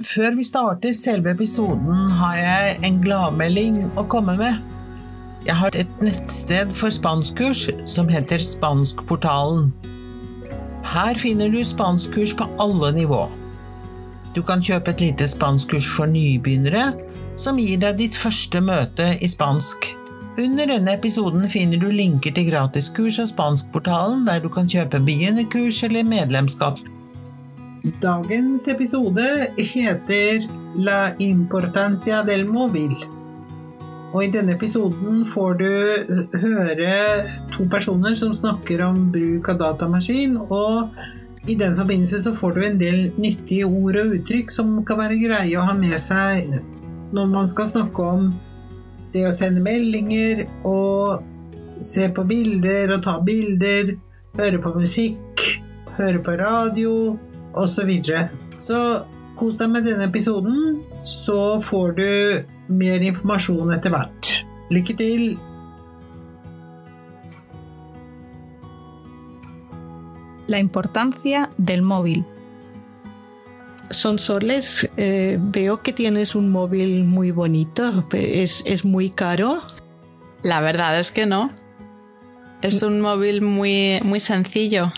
Før vi starter selve episoden, har jeg en gladmelding å komme med. Jeg har et nettsted for spanskkurs som heter Spanskportalen. Her finner du spanskkurs på alle nivå. Du kan kjøpe et lite spanskkurs for nybegynnere, som gir deg ditt første møte i spansk. Under denne episoden finner du linker til gratiskurs av Spanskportalen, der du kan kjøpe begynnerkurs eller medlemskap. Dagens episode heter La importancia del móvil. Og i denne episoden får du høre to personer som snakker om bruk av datamaskin, og i den forbindelse så får du en del nyttige ord og uttrykk som kan være greie å ha med seg når man skal snakke om det å sende meldinger og se på bilder og ta bilder, høre på musikk, høre på radio osv. Så, så kos deg med denne episoden, så får du mer informasjon etter hvert. Lykke til! La importancia del móvil. Sonsoles, eh, veo que tienes un móvil muy bonito. ¿Es, ¿Es muy caro? La verdad es que no. Es un móvil muy, muy sencillo.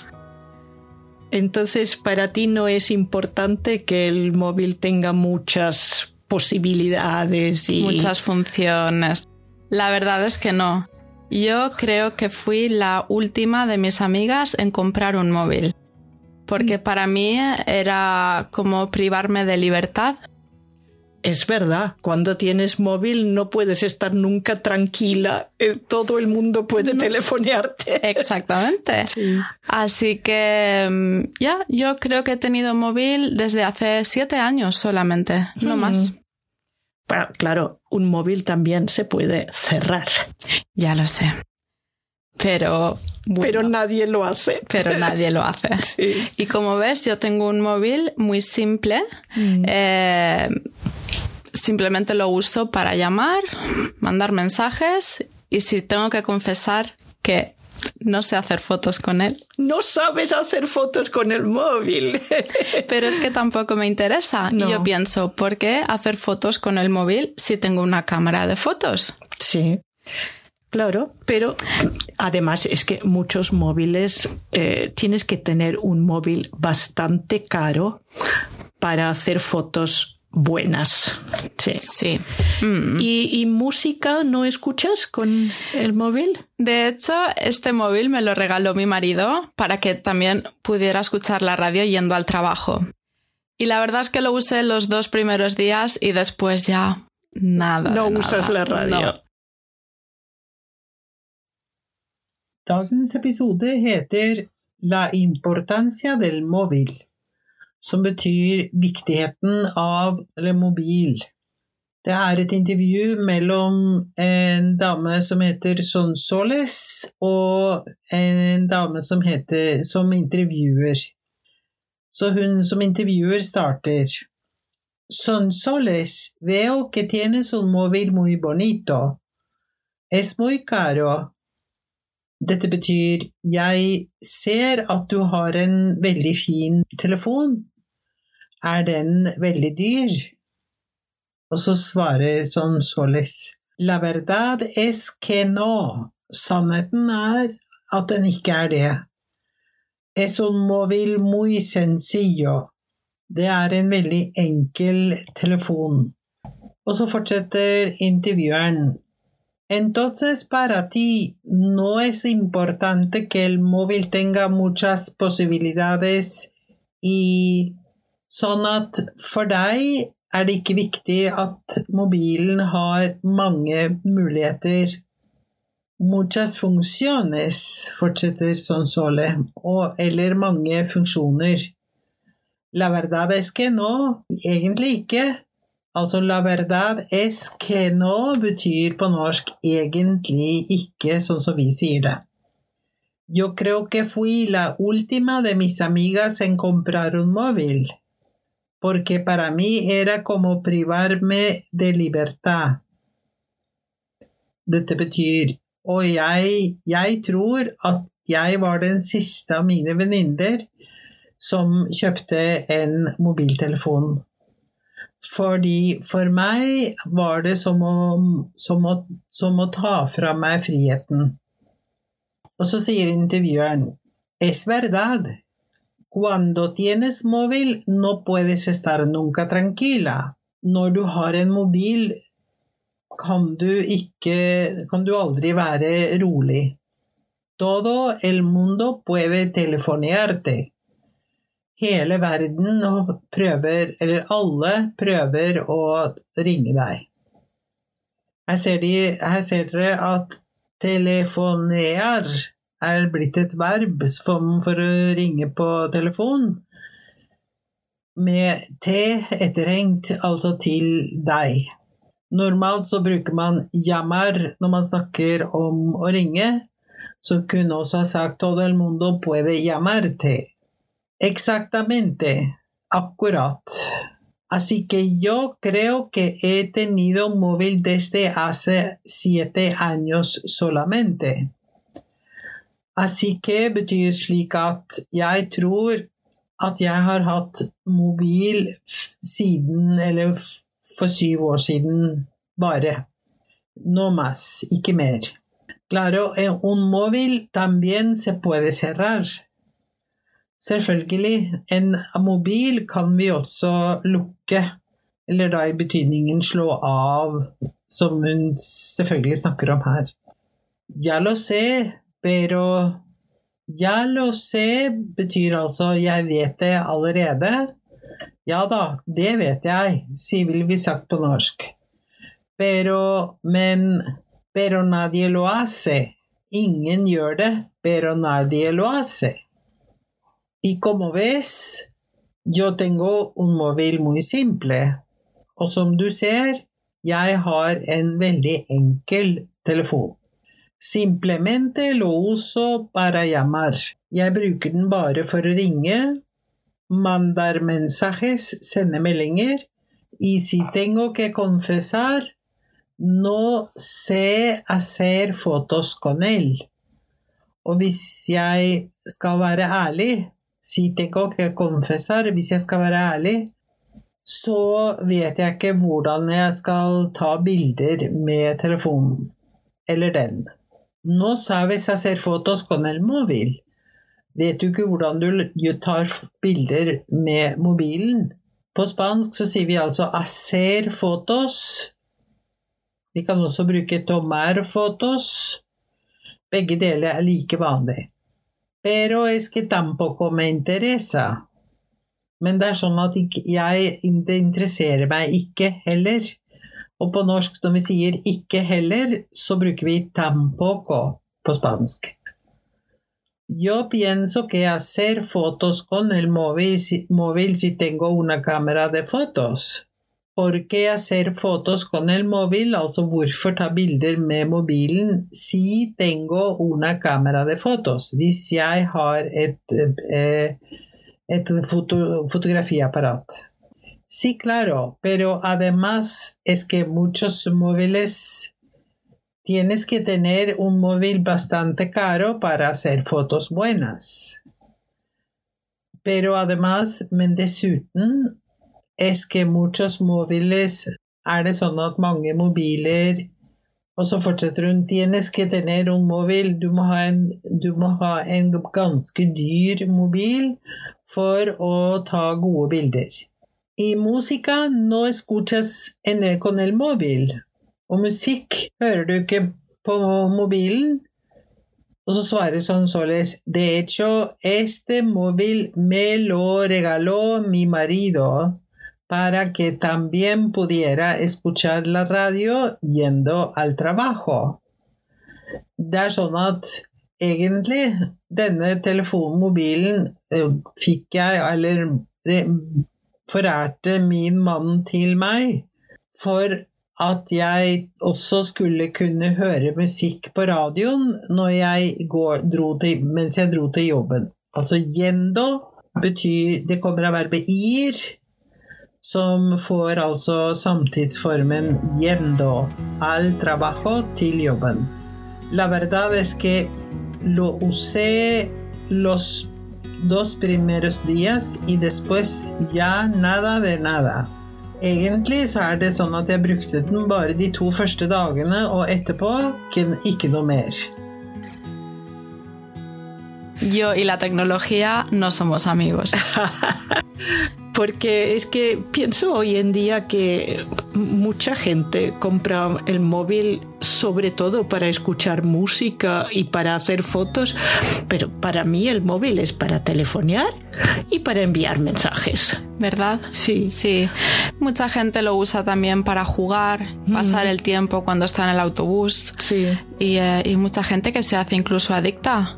Entonces, para ti no es importante que el móvil tenga muchas posibilidades y... Muchas funciones. La verdad es que no. Yo creo que fui la última de mis amigas en comprar un móvil. Porque para mí era como privarme de libertad. Es verdad, cuando tienes móvil no puedes estar nunca tranquila, eh, todo el mundo puede telefonearte. Exactamente. Sí. Así que mm, ya, yo creo que he tenido móvil desde hace siete años solamente, no más. Bueno, claro, un móvil también se puede cerrar. Ya lo sé. Pero. Bueno, pero nadie lo hace. Pero nadie lo hace. Sí. Y como ves, yo tengo un móvil muy simple. Mm. Eh, simplemente lo uso para llamar, mandar mensajes y si tengo que confesar que no sé hacer fotos con él. No sabes hacer fotos con el móvil. Pero es que tampoco me interesa. No. Yo pienso, ¿por qué hacer fotos con el móvil si tengo una cámara de fotos? Sí. Claro, pero además es que muchos móviles eh, tienes que tener un móvil bastante caro para hacer fotos buenas. Sí. Sí. Mm. ¿Y, ¿Y, música no escuchas con el móvil? De hecho, este móvil me lo regaló mi marido para que también pudiera escuchar la radio yendo al trabajo. Y la verdad es que lo usé los dos primeros días y después ya nada. No usas la radio. No. Dagens episode heter La importancia del móvil. Som betyr viktigheten av eller mobil. Det er et intervju mellom en dame som heter Sonsoles, og en dame som, heter, som intervjuer. Så hun som intervjuer starter. Sonsoles, veo que tienes un móvil muy bonito. Es muy caro. Dette betyr jeg ser at du har en veldig fin telefon. Er den veldig dyr? Og La verdad es que no. Sannheten er at. Es un móvil muy sencillo. Det er en veldig enkel telefon. Og så fortsetter intervjueren. Entonces para ti no es importante que el móvil tenga muchas posibilidades y Sånn at for deg er det ikke viktig at mobilen har mange muligheter. Muchas funciones, fortsetter Sonsole, og, eller mange funksjoner. La verdad es que no, egentlig ikke. Altså la verdad es que no betyr på norsk egentlig ikke, sånn som vi sier det. Yo creo que fui la última de mis amigas en comprar un móvil. Porque para mí era como privarme de libertad. Dette betyr Og jeg, jeg tror at jeg var den siste av mine venninner som kjøpte en mobiltelefon. Fordi for meg var det som å, som å, som å ta fra meg friheten. Og så sier intervjueren Es verdad. Cuando tienes móvil no puedes estar nunca tranquila. Når du har en mobil, kan du ikke Kan du aldri være rolig. Todo el mundo puede telefonearte hele verden prøver, eller alle prøver å ringe deg. Her ser, de, her ser dere at telefonear er blitt et verb for å ringe på telefon. Med T etterhengt, altså til deg. Normalt så bruker man jamar når man snakker om å ringe, så kunne også ha sagt todo el mundo puede llamarte. Exactamente, Akkurat. Así que yo creo que he tenido móvil desde hace siete años solamente. Así que betyr slik at jeg tror at jeg har hatt mobil siden, eller for syv år siden, bare. No mas, ikke mer. Claro, un móvil también se puede cerrar. Selvfølgelig, en mobil kan vi også lukke, eller da i betydningen slå av, som hun selvfølgelig snakker om her. Ya lo sé, pero Ya lo sé betyr altså 'jeg vet det allerede'. Ja da, det vet jeg, sier vi sagt på norsk. Pero, men Pero nadie lo hace. Ingen gjør det, pero nadie lo hace. Y como ves, yo tengo un móvil muy simple. Og som du ser, jeg har en veldig enkel telefon. Simplemente lo uso para llamar. Jeg bruker den bare for å ringe, mandar mensajes, sende meldinger, y si tengo que confesar, no sé hacer fotos con él. Og hvis jeg skal være ærlig, si tengo que confesar, hvis jeg skal være ærlig, så vet jeg ikke hvordan jeg skal ta bilder med telefonen. Eller den. No sabes hacer fotos con el móvil. Vet du ikke hvordan du tar bilder med mobilen? På spansk så sier vi altså 'hacer fotos'. Vi kan også bruke 'tomar fotos'. Begge deler er like vanlig. Pero es que tampoco me interesa. Men det er sånn at jeg, det interesserer meg ikke heller. Og på norsk, når vi sier 'ikke heller', så bruker vi 'tampoco' på spansk. Yo pienso que hacer fotos con el móvil, móvil si tengo una cámara de fotos. Porque hacer fotos con el móvil? Altså hvorfor ta bilder med mobilen si tengo una cámara de fotos? Hvis jeg har et, eh, et foto, fotografiapparat. Sí, claro, pero además es que muchos móviles tienes que tener un móvil bastante caro para hacer fotos buenas. Pero además, men dessuten es que muchos móviles er det sånn mange mobiler Og så tienes que tener un móvil du må, ha en, du må ha en ganske dyr for å ta gode bilder. I música no escuchas en el, con el móvil. Og musikk hører du ikke på mobilen. Og så svarer sånn således De hecho, este móvil me lo regaló mi marido para que también pudiera escuchar la radio yendo al trabajo. Det er sånn at egentlig denne telefonmobilen eh, fikk jeg, eller forærte min mann til meg, for at jeg også skulle kunne høre musikk på radioen jeg går, til, mens jeg dro til jobben. Altså yendo betyr Det kommer av verbet ir, som får altså samtidsformen yendo al trabajo til jobben. La verdad es que lo usé los dos primeros días y después ya nada de nada. Egentlig så er det sånn at jeg brukte den bare de to første dagene, og etterpå ikke, noe mer. Yo y la tecnología no somos amigos. Porque es que pienso hoy en día que mucha gente compra el móvil sobre todo para escuchar música y para hacer fotos, pero para mí el móvil es para telefonear y para enviar mensajes. ¿Verdad? Sí. Sí. Mucha gente lo usa también para jugar, pasar el tiempo cuando está en el autobús. Sí. Y, eh, y mucha gente que se hace incluso adicta.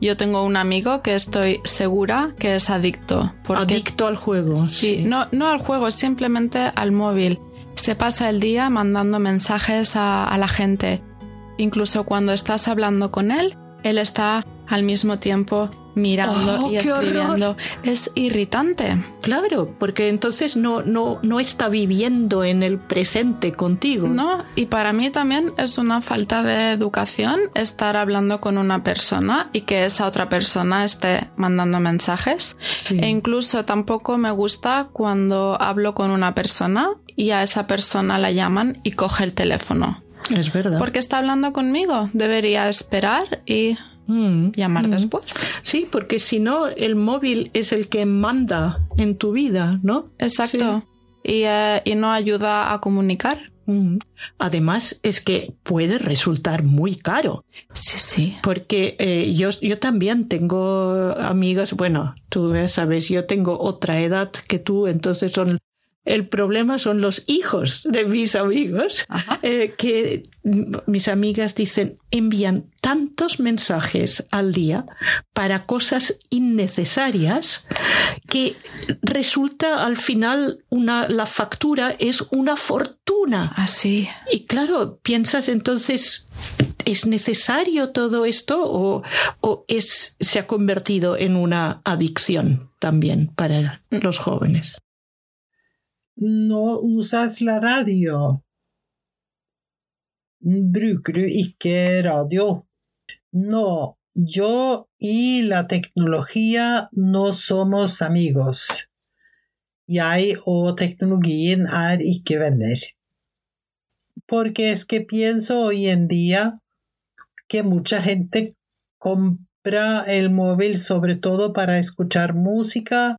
Yo tengo un amigo que estoy segura que es adicto. Porque, Adicto al juego. Sí, no, no al juego, simplemente al móvil. Se pasa el día mandando mensajes a, la gente. Incluso cuando estás hablando con él, él está al mismo tiempo mirando Oh, y horror. escribiendo. Es irritante. Claro, porque entonces no, no, no está viviendo en el presente contigo. No, y para mí también es una falta de educación estar hablando con una persona y que esa otra persona esté mandando mensajes. Sí. E incluso tampoco me gusta cuando hablo con una persona y a esa persona la llaman y coge el teléfono. Es verdad. Porque está hablando conmigo. Debería esperar y Mm. llamar después. Sí, porque si no, el móvil es el que manda en tu vida, ¿no? Exacto. Y, eh, y no ayuda a comunicar. Mm. Además, es que puede resultar muy caro. Sí, sí. Porque eh, yo, yo también tengo amigas, bueno, tú ya sabes, yo tengo otra edad que tú, entonces son el problema son los hijos de mis amigos, eh, que mis amigas dicen, envían tantos mensajes al día para cosas innecesarias que resulta al final una, la factura es una fortuna. Así. Y claro, piensas entonces, ¿es necesario todo esto o, o es, se ha convertido en una adicción también para los jóvenes? Nå usas la radio. Bruker du ikke radio? No, yo y la tecnología no somos amigos. Jeg og teknologien er ikke venner. Porque es que pienso hoy en día que mucha gente compra el móvil sobre todo para escuchar música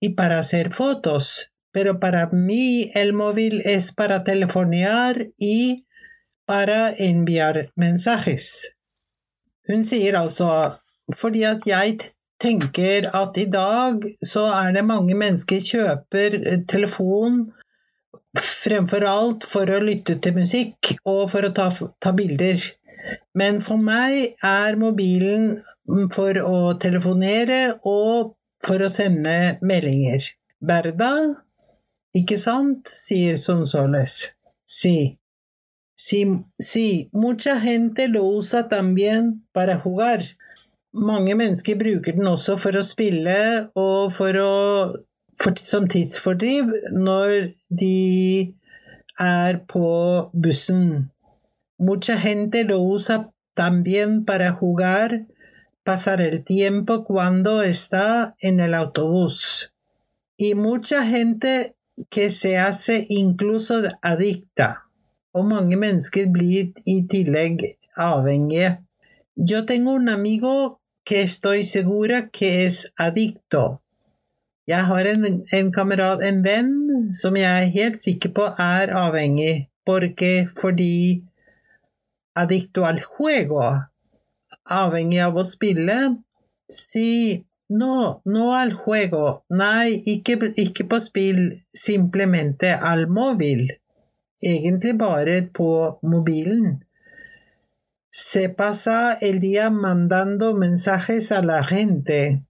y para hacer fotos. Pero para mí el móvil es para telefonear y para enviar mensajes. Hun sier altså fordi at jeg tenker at i dag så er det mange mennesker kjøper eh, telefon fremfor alt for å lytte til musikk og for å ta, ta bilder. Men for meg er mobilen for å telefonere og for å sende meldinger. Berda, ikke sant? sier Sonsoles. Sí. Sí, sí, mucha gente lo usa también para jugar. Mange mennesker bruker den også for å spille og for å, for, som tidsfordriv når de er på bussen. Mucha gente lo usa también para jugar, pasar el tiempo cuando está en el autobús. Y mucha gente que se hace incluso adicta. Og mange mennesker blir i tillegg avhengige. Yo tengo un amigo que estoy segura que es adicto. Jeg har en, en kamerat, en venn, som jeg er helt sikker på er avhengig. Porque, fordi adicto al juego. Avhengig av å spille. Si no, no al juego. Nei, ikke, ikke på. Simplemente al móvil. Egentlig bare på mobilen. Se pasa el día mandando mensajes a la gente.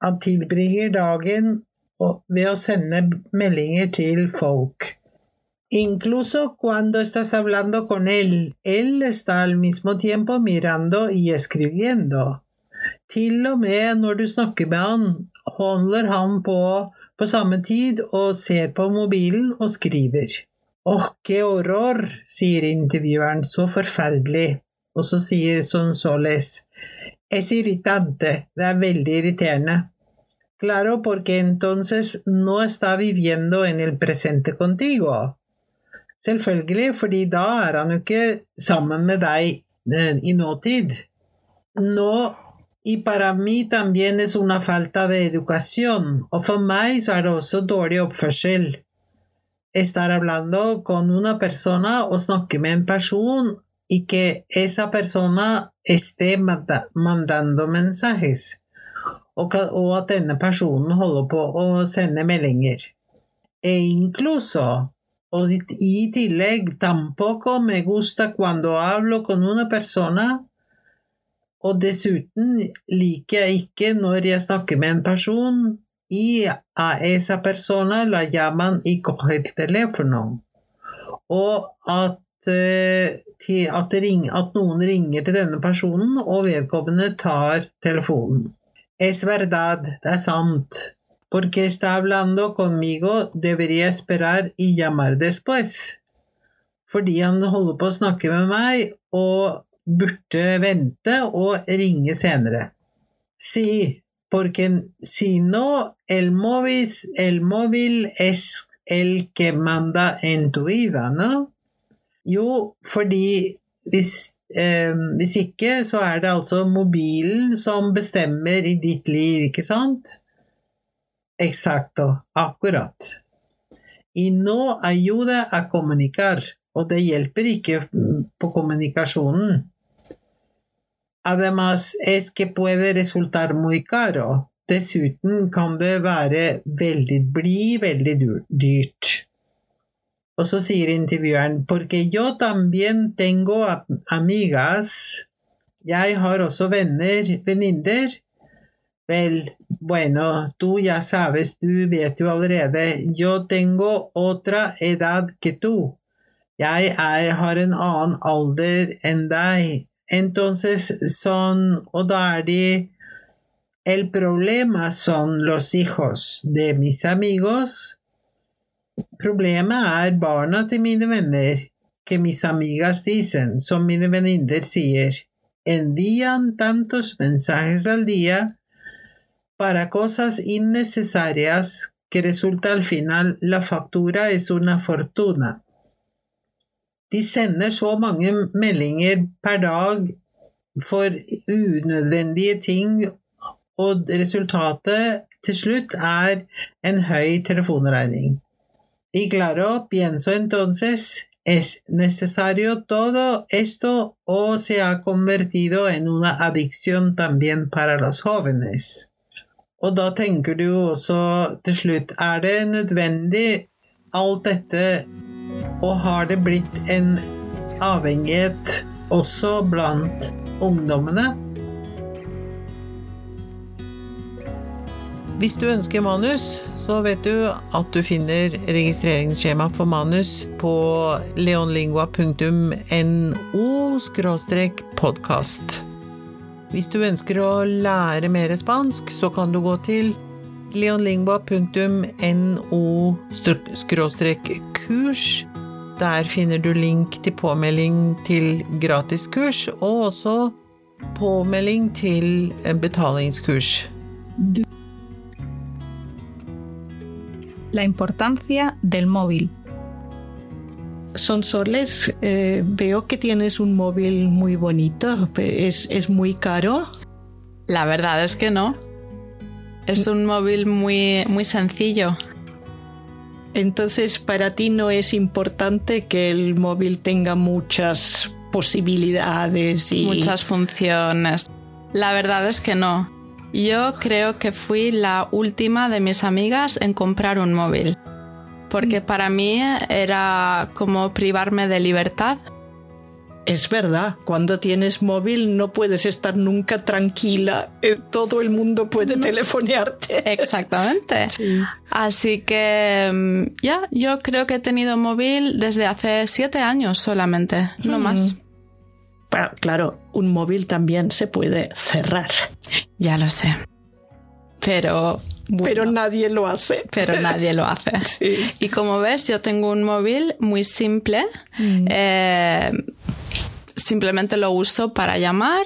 Han tilbringer dagen ved å sende meldinger til folk. Incluso cuando estás hablando con él, él está al mismo tiempo mirando y escribiendo. Til og med når du snakker med han, holder han på på samme tid og ser på mobilen og skriver. Åh, qué horror, sier intervjueren, så forferdelig. Og så sier Sonsoles, es irritante, det er veldig irriterende. Claro, porque entonces no está viviendo en el presente contigo. Selvfølgelig, fordi da er han jo ikke sammen med deg eh, i nåtid. No, y para mí también es una falta de educación. Og for meg så dårlig oppførsel. Estar hablando con una persona o snakke med en person y que esa persona esté manda mandando mensajes. Og, og at denne personen holder på å sende meldinger. E incluso y tillegg, tampoco me gusta cuando hablo con una persona, og dessuten liker jeg ikke når jeg snakker med en person, y a esa persona la llaman y coge. Og at, at, ring, at noen ringer til denne personen, og vedkommende tar telefonen. Es verdad, det er sant. porque está hablando conmigo, debería esperar y llamar después. Fordi han holder på å snakke med meg og burde vente og ringe senere. Si porque si no, el móvil, el móvil es el que manda en tu vida, no? Jo, fordi hvis, eh, hvis ikke, så er det altså mobilen som bestemmer i ditt liv, ikke sant? Exacto, akkurat. Y no ayuda a comunicar, Og det hjelper ikke på kommunikasjonen. Además es que puede resultar muy caro. Dessuten kan det være veldig, bli veldig dyrt. Og så sier intervjueren, porque yo también tengo amigas. Jeg har også venner, venninner, Vel, bueno, tú ya sabes, du vet jo allerede, yo tengo otra edad que tú. Jeg er, har en annen alder enn deg. Entonces son, de El problema son los hijos de mis amigos. Problemet er barna til mine venner, que mis amigas dicen, som mine venninner sier. Envían tantos mensajes al día para cosas innecesarias que resulta al final la factura es una fortuna. De sender så mange meldinger per dag for unødvendige ting, og resultatet til slutt er en høy telefonregning. Y claro, pienso entonces, es necesario todo esto o se ha convertido en una adicción también para los jóvenes. Og da tenker du jo også til slutt Er det nødvendig, alt dette, og har det blitt en avhengighet også blant ungdommene? Hvis du ønsker manus, så vet du at du finner registreringsskjema for manus på leonlingua.no podkast. Hvis du ønsker å lære mer spansk, så kan du gå til leonlingua.no-kurs. Der finner du link til påmelding til gratiskurs, og også påmelding til betalingskurs. La importancia del móvil. Sonsoles, eh, veo que tienes un móvil muy bonito. ¿Es, ¿Es muy caro? La verdad es que no. Es un móvil muy, muy sencillo. Entonces, para ti no es importante que el móvil tenga muchas posibilidades y... Muchas funciones. La verdad es que no. Yo creo que fui la última de mis amigas en comprar un móvil porque para mí era como privarme de libertad. Es verdad, cuando tienes móvil no puedes estar nunca tranquila, eh, todo el mundo puede telefonearte. Exactamente. Así que mm, ya, yo creo que he tenido móvil desde hace siete años solamente, no mm. más. Claro, un móvil también se puede cerrar. Ya lo sé. Pero pero nadie lo hace. Pero nadie lo hace. Y como ves, yo tengo un móvil muy simple. Mm. Eh, simplemente lo uso para llamar,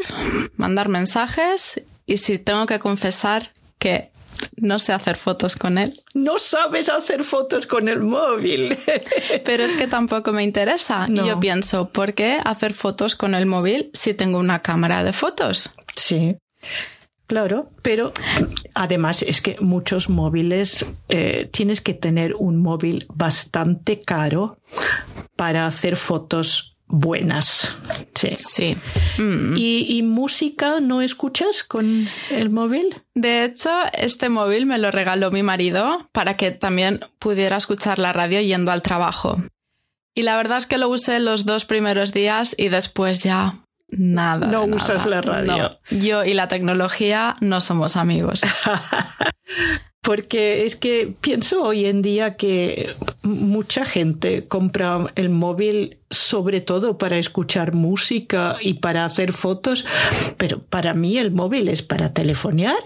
mandar mensajes y si tengo que confesar que no sé hacer fotos con él. No sabes hacer fotos con el móvil. Pero es que tampoco me interesa. Y yo pienso, ¿por qué hacer fotos con el móvil si tengo una cámara de fotos? Sí. Claro, pero además es que muchos móviles eh, tienes que tener un móvil bastante caro para hacer fotos buenas. Sí. Mm. ¿Y, música no escuchas con el móvil? De hecho, este móvil me lo regaló mi marido para que también pudiera escuchar la radio yendo al trabajo. Y la verdad es que lo usé los dos primeros días y después ya Nada. No usas la radio. Yo y la tecnología no somos amigos. Porque es que pienso hoy en día que mucha gente compra el móvil sobre todo para escuchar música y para hacer fotos, pero para mí el móvil es para telefonear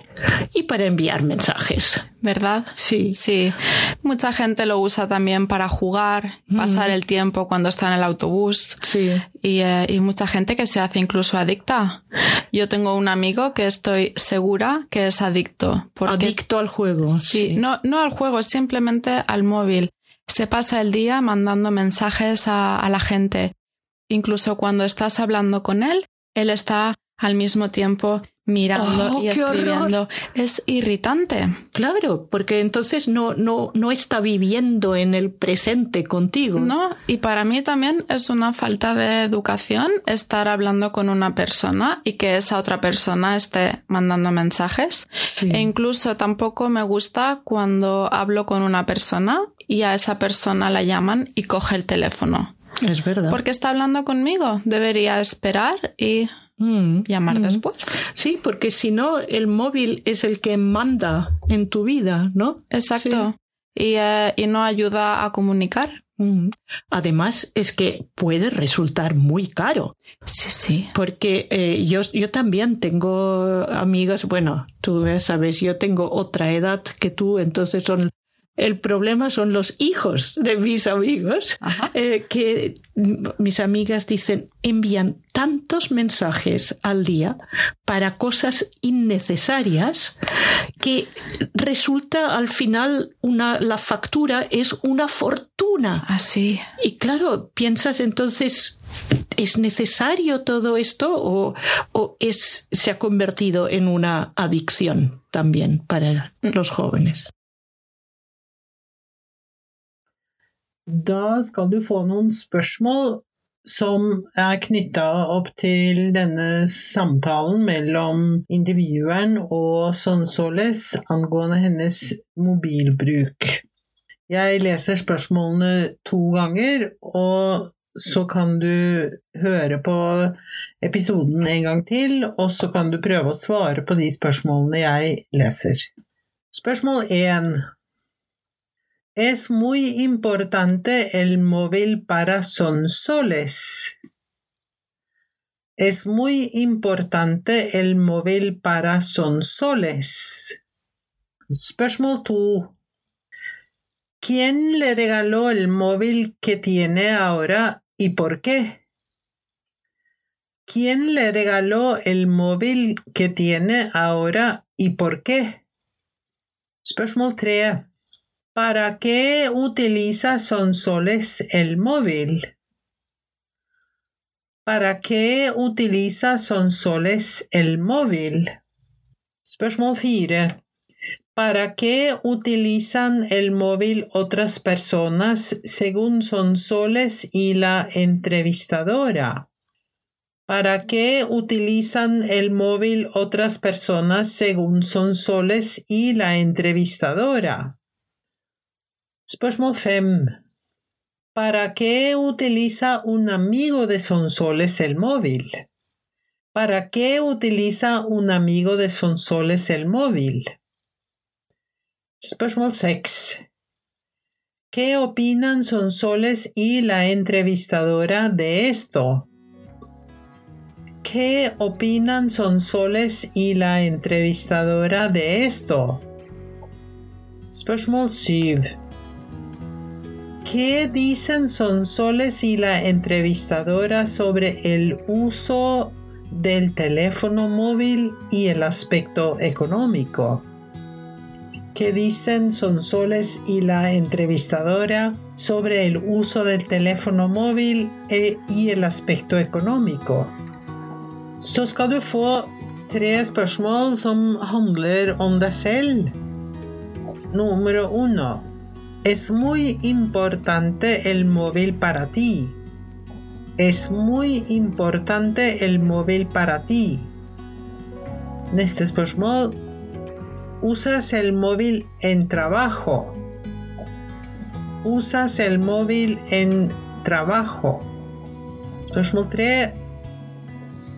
y para enviar mensajes. ¿Verdad? Sí. Sí. Mucha gente lo usa también para jugar, pasar el tiempo cuando está en el autobús. Sí. Y, eh, y mucha gente que se hace incluso adicta. Yo tengo un amigo que estoy segura que es adicto. Adicto al juego. Sí, No, no al juego, simplemente al móvil se pasa el día mandando mensajes a, la gente. Incluso cuando estás hablando con él, él está al mismo tiempo mirando oh, y escribiendo. Es irritante. Claro, porque entonces no, no, no está viviendo en el presente contigo. No, y para mí también es una falta de educación estar hablando con una persona y que esa otra persona esté mandando mensajes. E incluso tampoco me gusta cuando hablo con una persona y a esa persona la llaman y coge el teléfono. Es verdad. Porque está hablando conmigo. Debería esperar y Mm, llamar mm. después. Sí, porque si no, el móvil es el que manda en tu vida, ¿no? Exacto. Y, eh, y, no ayuda a comunicar. Mm. Además, es que puede resultar muy caro. Sí, sí. Porque eh, yo, yo también tengo amigas, bueno, tú ya sabes, yo tengo otra edad que tú, entonces son el problema son los hijos de mis amigos, eh, que mis amigas dicen, envían tantos mensajes al día para cosas innecesarias que resulta al final una, la factura es una fortuna. Así. y claro, piensas entonces, ¿es necesario todo esto o, o es, se ha convertido en una adicción también para los jóvenes? Da skal du få noen spørsmål som er knytta opp til denne samtalen mellom intervjueren og Sonsoles angående hennes mobilbruk. Jeg leser spørsmålene to ganger, og så kan du høre på episoden en gang til, og så kan du prøve å svare på de spørsmålene jeg leser. Spørsmål én. Es muy importante el móvil para sonsoles. Es muy importante el móvil para sonsoles. Spørsmål 2. ¿Quién le regaló el móvil que tiene ahora y por qué? ¿Quién le regaló el móvil que tiene ahora y por qué? Spørsmål 3. ¿Para qué utiliza Sonsoles el móvil? ¿Para qué utiliza Sonsoles el móvil? Spørsmål 4. ¿Para qué utilizan el móvil otras personas según Sonsoles y la entrevistadora? ¿Para qué utilizan el móvil otras personas según Sonsoles y la entrevistadora? Spørsmål 5. ¿Para qué utiliza un amigo de Sonsoles el móvil? ¿Para qué utiliza un amigo de Sonsoles el móvil? Spørsmål 6. ¿Qué opinan Sonsoles y la entrevistadora de esto? ¿Qué opinan Sonsoles y la entrevistadora de esto? Spørsmål 7. ¿Qué dicen Sonsoles y la entrevistadora sobre el uso del teléfono móvil y el aspecto económico? que dicen son soles y la entrevistadora sobre el uso del teléfono móvil e, y el aspecto económico. Så skal du få tre spørsmål som handler om deg selv. Número uno. Es muy importante el móvil para ti. Es muy importante el móvil para ti. Neste spørsmål. ¿Usas el móvil en trabajo? ¿Usas el móvil en trabajo? Spørsmål.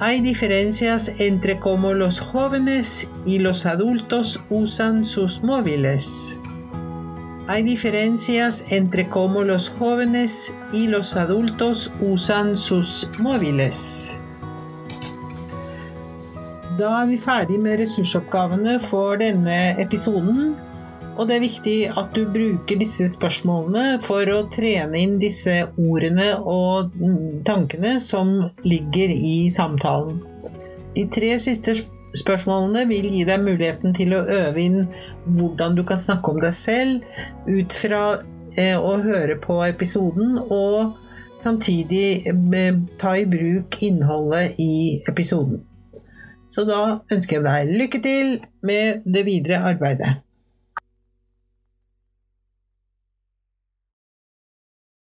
Hay diferencias entre cómo los jóvenes y los adultos usan sus móviles. Hay diferencias entre cómo los jóvenes y los adultos usan sus móviles. Da er vi ferdig med ressursoppgavene for denne episoden. Og det er viktig at du bruker disse spørsmålene for å trene inn disse ordene og tankene som ligger i samtalen. De tre siste spørsmålene vil gi deg muligheten til å øve inn hvordan du kan snakke om deg selv ut fra eh, å høre på episoden, og samtidig eh, ta i bruk innholdet i episoden. Så da ønsker jeg deg lykke til med det videre arbeidet.